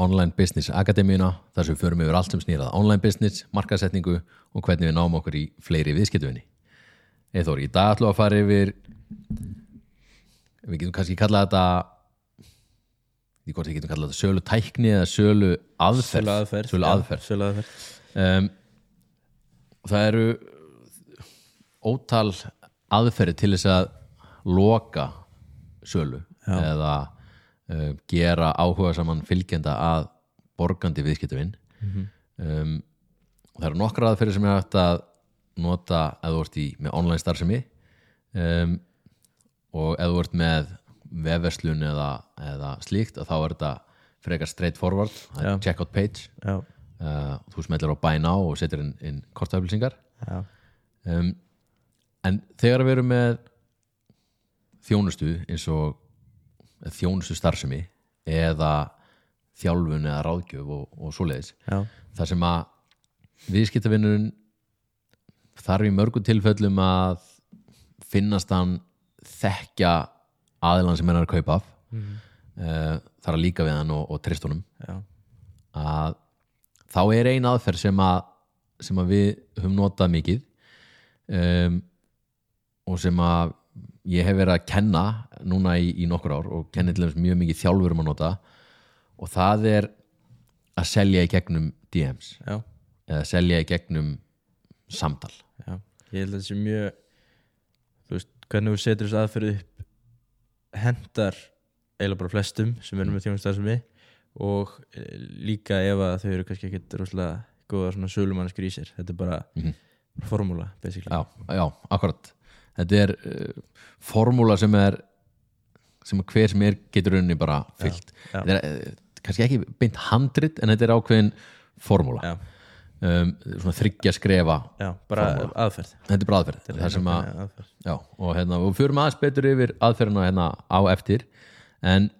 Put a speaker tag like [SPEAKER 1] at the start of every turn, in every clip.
[SPEAKER 1] Online Business Akademíuna þar sem við förum yfir allt sem snýrað online business, markasetningu og hvernig við náum okkur í fleiri viðskiptuvinni Eithor, í dag ætlum við að fara yfir við getum kannski kallað þetta ég hvort við getum kallað þetta sölu tækni eða sölu aðferð
[SPEAKER 2] Sölu aðferð
[SPEAKER 1] sölu aðferð.
[SPEAKER 2] sölu aðferð.
[SPEAKER 1] Um, það eru ótal aðferði til þess að loka sölu
[SPEAKER 2] Já.
[SPEAKER 1] eða uh, gera áhuga saman fylgjenda að borgandi viðskiptavinn um, það eru nokkra aðferði sem er hægt að nota eða þú ert í með online starfsemi. Um, og eða þú ert með vefverslun eða, eða slíkt að þá er þetta frekar straight forward, er checkout page.
[SPEAKER 2] Já,
[SPEAKER 1] uh, þú smellir á buy now og setur inn, inn kortaflýsingar
[SPEAKER 2] já,
[SPEAKER 1] um, en þegar við erum með þjónustu eins og þjónustu starfsemi eða þjálfun eða ráðgjöf og, og svoleiðis.
[SPEAKER 2] Já,
[SPEAKER 1] þar sem að viðskiptavinnurinn þarf í mörgum tilfellum að finnast hann þekkja aðilan sem hann er að kaupa af. Mm þarf að líka við hann og, og trist honum.
[SPEAKER 2] Já,
[SPEAKER 1] að þá er ein aðferð sem að, sem að við höfum notað mikið um, og sem að ég hef verið að kenna núna í, í nokkur ár og kenni til þess mjög mikið þjálfurum að nota og það er að selja í gegnum DMs
[SPEAKER 2] já,
[SPEAKER 1] eða selja í gegnum samtal.
[SPEAKER 2] Já. Ég held að þetta sé mjög þú veist, hvernig þú setur þessu aðferð upp hendar eiginlega bara flestum sem erum með þjónustarfsemi og eh, líka ef að þau eru kannski ekkit rosalega góða svona sér. Þetta er bara
[SPEAKER 1] Mhm.
[SPEAKER 2] formúla basically.
[SPEAKER 1] Já, já, akkurat þetta er uh, formúla sem er sem að hver sem er getur rauninni bara fyllt
[SPEAKER 2] já.
[SPEAKER 1] þetta er uh, kannski ekki beint handrit en þetta er ákveðin formúla
[SPEAKER 2] já,
[SPEAKER 1] um, svona þryggja skrefa
[SPEAKER 2] bara
[SPEAKER 1] Formúla.
[SPEAKER 2] aðferð
[SPEAKER 1] þetta er bara aðferð það sem að,
[SPEAKER 2] aðferð.
[SPEAKER 1] já, og hérna og fyrir aðeins betur yfir aðferðina hérna á eftir en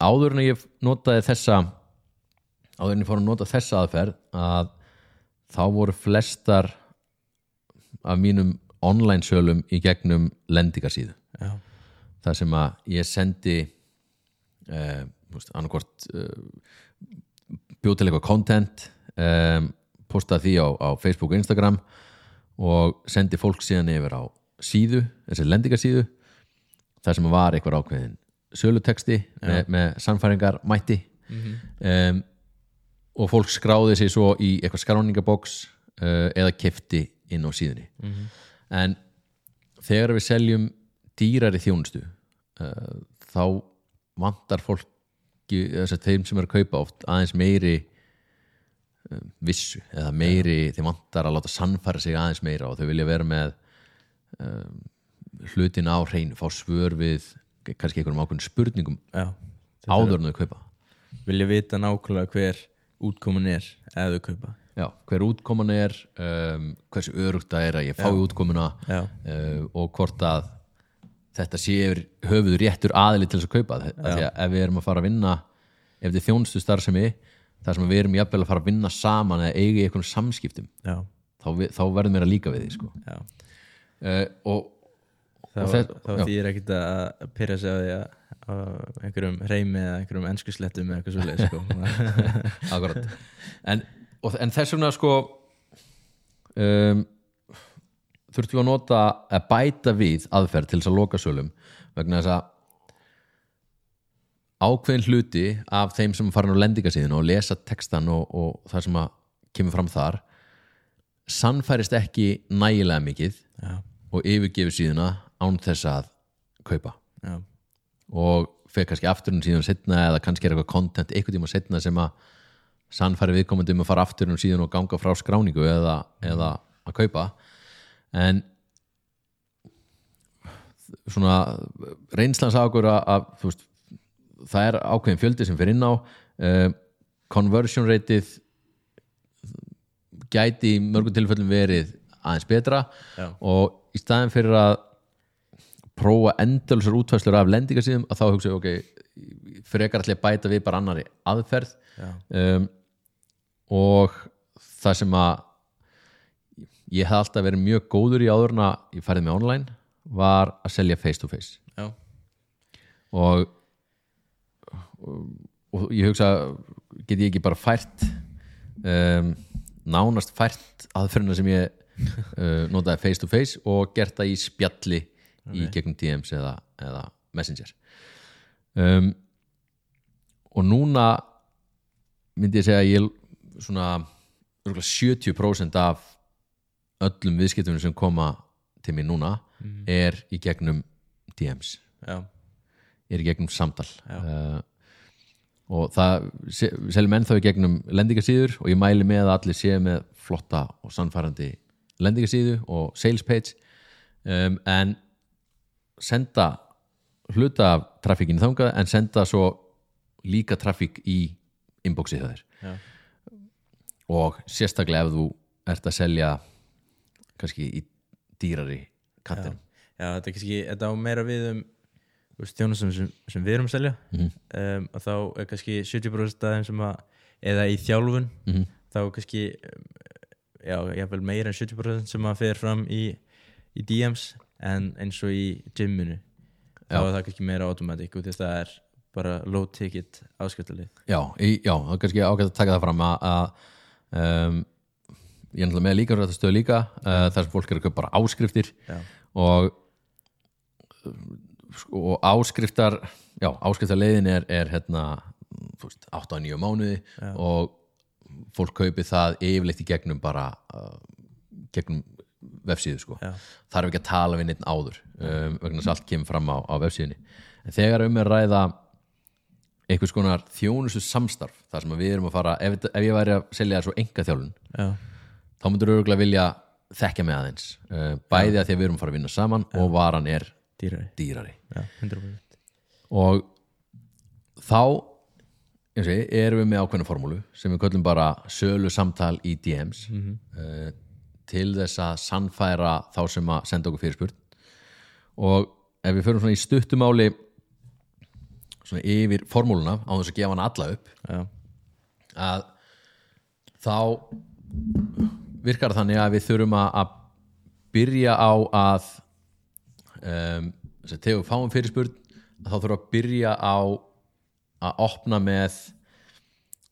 [SPEAKER 1] áður en ég notaði þessa áður en ég fór að nota þessa aðferð að þá voru flestar af mínum online sölum í gegnum lendingarsíðu. Þar sem að ég sendi eh, annarkvort eh, bjóð til eitthvað content eh, postaði því á, á Facebook og Instagram og sendi fólk síðan yfir á síðu, þessi lendingarsíðu þar sem var eitthvað ákveðin söluteksti með, með sannfæringar mætti um, og fólk skráði sig svo í eitthvað skráningaboks uh, eða kefti inn á síðunni en þegar við seljum dýrari þjónustu uh, þá vantar fólki þess að þeim sem er að kaupa oft aðeins meiri um, vissu eða meiri, þeim vantar að láta sannfæra sig aðeins meira og þau vilja vera með um, hlutin á hrein fá svör við kannski einhverjum ákveðin spurningum
[SPEAKER 2] já
[SPEAKER 1] áður en þau kaupa.
[SPEAKER 2] Vilja vita nákvæmlega hver útkomin er ef þau kaupa
[SPEAKER 1] Já, hver útkoman er um, hversu örugt það er að ég fái útkomuna uh, og hvort að þetta sé yfir höfuð réttur aðili til þess að kaupa. Því að ef við erum að fara að vinna ef þetta er þjónustu starfsemi þar sem við erum jafnvel að fara að vinna saman eða eiga í einhvern samskiptum þá, við, þá verðum við að líka við því sko. uh, og,
[SPEAKER 2] þá,
[SPEAKER 1] Og
[SPEAKER 2] þá þýðir ekkert að pyrra sig á því að einhverjum reymi eða einhverjum ennskuslettum eða eitthvað svoleið sko.
[SPEAKER 1] akkurat. En, og, en þess vegna sko um, þurftum við að nota að bæta við aðferð til þess að loka sölum vegna þess að ákveðin hluti af þeim sem farin á lendingasíðinu og lesa textan og, og það sem að kemur fram þar sannfærist ekki nægilega mikið
[SPEAKER 2] já,
[SPEAKER 1] og yfirgefur síðuna án þess að kaupa.
[SPEAKER 2] Já,
[SPEAKER 1] og fer kannski aftur um síðan setna eða kannski er eitthvað content eitthvað tíma setna sem að sannfæri viðkomandi um að fara aftur um síðan og ganga frá skráningu eða, eða að kaupa. En svona reynslans águr að, veist, það er ákveðin fjöldi sem fer inn á uh, conversion rateið gæti í mörgum tilfellum verið aðeins betra
[SPEAKER 2] Já.
[SPEAKER 1] og í staðin fyrir að prófa endalsar útfæslur af lendingarsíðum að þá hugsa ég ok frekar allir bæta við bara annari aðferð. Um, og það sem að ég hef alltaf verið mjög góður í áður en að ég færði mig online var að selja face to face
[SPEAKER 2] já,
[SPEAKER 1] og, og ég hugsa get ég ekki bara fært um, nánast fært aðferðina sem ég uh, notaði face to face og gert það í spjalli í gegnum DMs eða, eða Messenger. Um, og núna myndi ég segja að ég svona örugglega 70% af öllum viðskiptunum sem koma til mér núna er í gegnum DMs
[SPEAKER 2] já,
[SPEAKER 1] er í gegnum samtal. Uh, og það se- seljum enn þá í gegnum lendingasíður og ég mæli með að allir séu með flotta og sannfærandi lendingasíðu og sales page. Um, en senda hluta af trafíkinu þangað en senda svo líka trafík í inboxið það
[SPEAKER 2] já,
[SPEAKER 1] og sérstaklega ef þú ert að selja kannski í dýrari kattinum
[SPEAKER 2] já, þetta er kannski þetta á meira við um þjónustum sem, sem við erum að selja
[SPEAKER 1] Mhm.
[SPEAKER 2] um, og þá er kannski 70% af þeim sem að eða í þjálfun
[SPEAKER 1] Mhm.
[SPEAKER 2] þá er kannski um, já, jáfnvel meira en 70% sem að fer fram í, í DMs en eins og í gyminu þá
[SPEAKER 1] Já.
[SPEAKER 2] er það kannski meira automatic og það er bara low ticket áskriftalið
[SPEAKER 1] Já, í, já, það er kannski ágætt að taka það fram að, að um, ég er með líka þetta stöð líka uh, þar sem fólk er að kaupa bara áskriftir
[SPEAKER 2] já,
[SPEAKER 1] og sko, og áskriftar já, áskriftarleiðin er, er hérna, þú veist, 8-9 mánuði
[SPEAKER 2] Já.
[SPEAKER 1] og fólk kaupi það yfirleitt í gegnum bara uh, gegnum vefsíðu sko. Þarf ekki að tala við neitt áður um, vegna þess að allt kemur fram á, á vefsíðunni. En þegar um er ræða einhvers konar þjónustu samstarf þar sem við erum að fara ef, ef ég væri að selja svo enga þjálfun
[SPEAKER 2] já,
[SPEAKER 1] þá myndur örgulega vilja þekkja mig aðeins uh, bæði að því að við erum að fara að vinna saman og varan er
[SPEAKER 2] dýrari.
[SPEAKER 1] dýrari.
[SPEAKER 2] Já, 100%
[SPEAKER 1] og þá ég, erum við með ákveðna formúlu sem við köllum bara sölu samtal í DMs uh, til þess að sannfæra þá sem að senda okkur fyrirspurn. Og ef við förum svona í stuttumáli svona yfir formúluna á þess að gefa hana alla upp
[SPEAKER 2] já,
[SPEAKER 1] að þá virkar þannig að við þurfum að, byrja á að um, þegar við fáum fyrirspurn þá þurfum að byrja á að opna með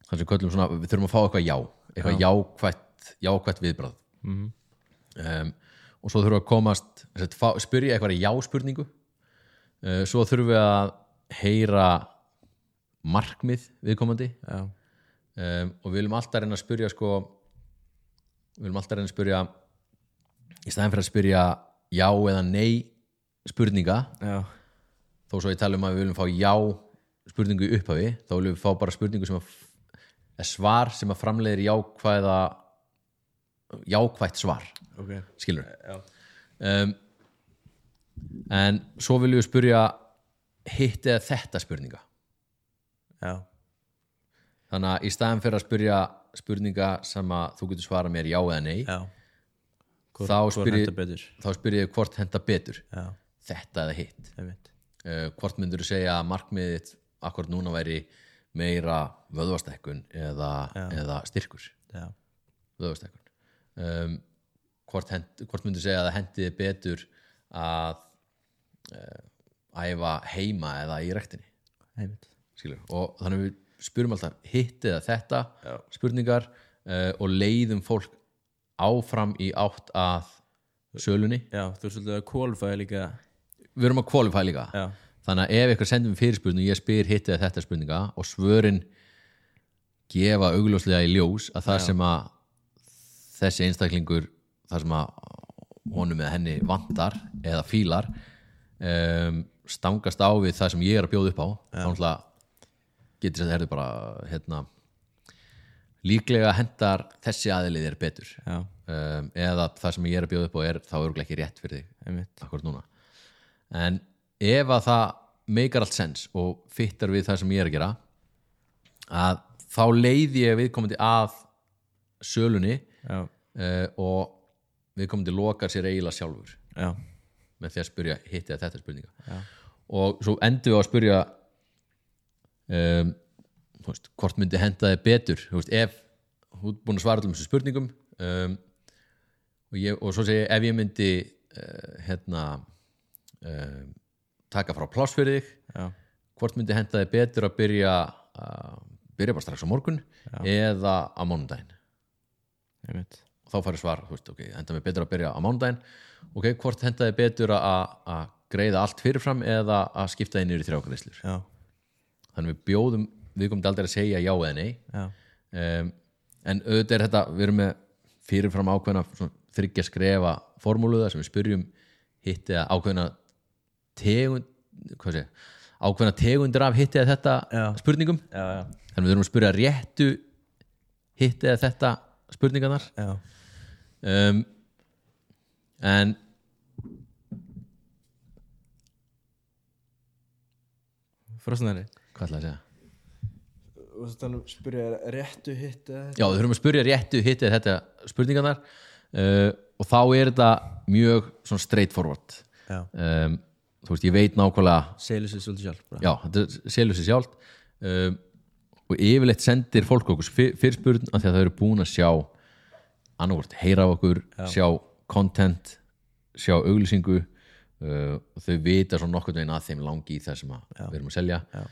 [SPEAKER 1] þannig sem köllum svona, við þurfum að fá eitthvað já eitthvað jákvætt, jákvætt viðbrað
[SPEAKER 2] Mhm.
[SPEAKER 1] um, og svo þurfum við að komast að fá, spyrja eitthvað í já-spurningu. Uh, svo þurfum við að heyra markmið viðkomandi. Um, og við viljum alltaf reyna að spyrja sko, við viljum alltaf reyna að spyrja í staðin fyrir að spyrja já eða nei spurninga.
[SPEAKER 2] Já,
[SPEAKER 1] þó svo ég tala um að við viljum fá já spurningu upphafi, þá viljum við fá bara spurningu sem að svar sem að framleiðir jákvæða jákvætt svar.
[SPEAKER 2] Ok.
[SPEAKER 1] Skilur um, en svo viljum við spyrja hitt eða þetta spurninga.
[SPEAKER 2] Já,
[SPEAKER 1] þannig að í staðin fyrir að spyrja spurninga sem að þú getur svara mér já eða nei
[SPEAKER 2] já. Betur.
[SPEAKER 1] þá spyr ég hvort henda betur.
[SPEAKER 2] Já,
[SPEAKER 1] þetta eða hitt. Uh, hvort myndur þú segja að markmiðið akkurat núna væri meira vöðvastekkun eða, eða styrkur?
[SPEAKER 2] Já,
[SPEAKER 1] vöðvastekkun um, hvort, hent, hvort myndur segja að það hendiði betur að uh, æfa heima eða í rektinni. Og þannig við spyrum alltaf hitt eða þetta?
[SPEAKER 2] Já.
[SPEAKER 1] spurningar uh, og leiðum fólk áfram í átt að sölunni.
[SPEAKER 2] Já, þú er svolítið að qualify líka.
[SPEAKER 1] Við erum að qualify líka.
[SPEAKER 2] Já,
[SPEAKER 1] þannig að ef ykkur sendur mér fyrirspurning og ég spyr hitt eða þetta spurninga og svörin gefa augljóslega í ljós að það
[SPEAKER 2] Já.
[SPEAKER 1] sem að þessi einstaklingur það sem að honum eða henni vantar eða fílar um, stangast á við það sem ég er að bjóða upp á þá náttúrulega getur þess að herðu bara hérna líklega hendar þessi aðilið er betur. Um, eða það sem ég er að bjóða upp á er þá örgulega ekki rétt fyrir núna. En ef að það meikar allt sens og fittar við það sem ég er að gera að þá leiði ég viðkomandi að sölunni uh, og viðkomandi lokar sér eiginlega sjálfur.
[SPEAKER 2] Já,
[SPEAKER 1] með því að spyrja hitt eða þetta spurninga.
[SPEAKER 2] Já,
[SPEAKER 1] og svo endur við á að spyrja um, veist, hvort myndi henda þið betur veist, ef þú ert búin að svara allum þessu spurningum um, og, ég, og svo segi ég ef ég myndi uh, hérna um, taka frá pláss fyrir þig
[SPEAKER 2] já,
[SPEAKER 1] hvort myndi henda þið betur að byrja uh, byrja bara strax á morgun eða á
[SPEAKER 2] einmitt.
[SPEAKER 1] Og þá farið svar, veist, ok, enda mér betur að byrja á mánudaginn. Ok, hvort hendaði betur að að greiða allt fyrirfram eða að skipta í þrjákaneyslur
[SPEAKER 2] já,
[SPEAKER 1] þannig við bjóðum, við komum aldrei að segja já eða nei.
[SPEAKER 2] Já,
[SPEAKER 1] um, en auðvitað er þetta, við erum með fyrirfram ákveðna þryggja skrefa formúluða sem við spyrjum hitti að ákveðna tegund hvað sé, ákveðna tegundir af hitti að þetta
[SPEAKER 2] Já.
[SPEAKER 1] spurningum.
[SPEAKER 2] Já,
[SPEAKER 1] þannig við erum að spyrja réttu hitti að þetta spurningarnar. Um, en
[SPEAKER 2] frosnari
[SPEAKER 1] hvað ætla að segja?
[SPEAKER 2] Og þú þannig að spyrja réttu hitt eða
[SPEAKER 1] Já, við þurfum að spyrja réttu hitti þetta spurningarnar. Uh, og þá er þetta mjög svona straight forward
[SPEAKER 2] já,
[SPEAKER 1] um, þú veist, ég veit nákvæmlega
[SPEAKER 2] selur sér svolítið sjálf bara.
[SPEAKER 1] já, þetta selur sér sjálft. Um, og yfirleitt sendir fólk okkur fyr- fyrirspurn af því að það eru búin að sjá annarvort, heyra af okkur sjá content, sjá auglýsingu uh, og þau vita svona nokkurn veginn að þeim langi í það sem við erum að selja.
[SPEAKER 2] Já.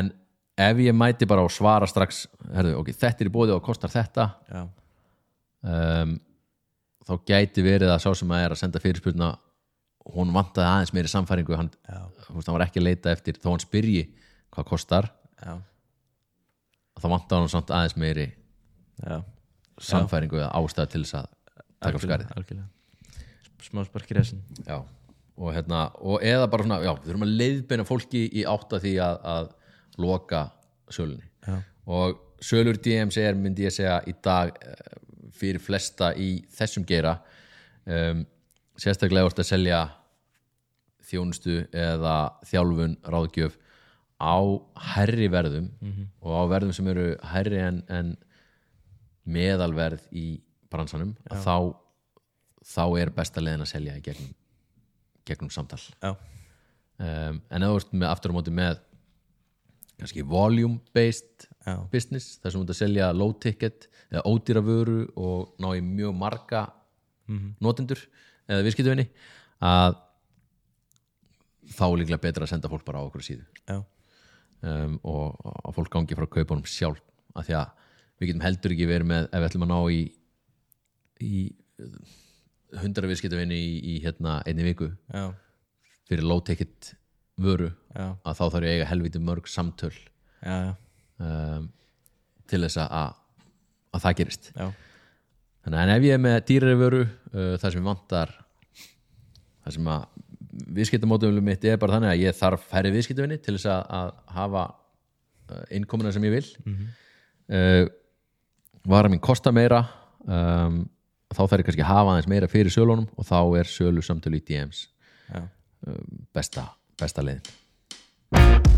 [SPEAKER 1] en ef ég mæti bara og svara strax herðu, ok, þetta er í bóði og kostar þetta um, þá gæti verið að sá sem að er að senda fyrirspurna hún vantaði aðeins meiri samfæringu hann, hann var ekki að leita eftir þó hann spyrji hvað kostar
[SPEAKER 2] já,
[SPEAKER 1] þá vantaði hann samt aðeins meiri
[SPEAKER 2] já.
[SPEAKER 1] samfæringu eða ástæða til þess að taka upp skarið.
[SPEAKER 2] algjörlega smá sparkir þessin
[SPEAKER 1] já. og hérna, og eða bara svona já, við þurfum að leiðbeina fólki í átta því að, að loka sölunni.
[SPEAKER 2] Já,
[SPEAKER 1] og sölur DMs er myndi ég segja í dag eh, fyrir flesta í þessum gera um, sérstaklega vorst að selja þjónustu eða þjálfun ráðgjöf á herri verðum og á verðum sem eru herri en, en meðalverð í bransanum að þá, þá er besta leiðin að selja í gegnum, gegnum samtal. Um, en ef þú ert með aftur á móti með kannski volume based
[SPEAKER 2] já,
[SPEAKER 1] business þar sem þú ert að selja low ticket eða ódýra vöru og ná í mjög marga notendur eða viðskiptuvinni að þá er líklega betra að senda fólk bara á okkur síðu. Um, og að fólk gangi frá kaupunum sjálf af því að við getum heldur ekki verið með ef við ætlum að ná í í hundra viðskiptuvinni í, í hérna einni viku.
[SPEAKER 2] Já,
[SPEAKER 1] fyrir low ticket vöru
[SPEAKER 2] já,
[SPEAKER 1] að þá þarf ég eiga helviti mörg samtöl um, til þess að, að, að það gerist.
[SPEAKER 2] Já,
[SPEAKER 1] Þannig en ef ég er með dýrari vöru uh, það sem ég vantar það sem að viðskiptamótumlu mitt er bara þannig að ég þarf færri viðskiptavinni til þess að, að hafa uh, innkomuna sem ég vil. Uh, vara mín kosta meira um, þá þarf ég kannski að hafa aðeins meira fyrir sölunum og þá er sölu samtölu í DMs um, besta, besta leiðin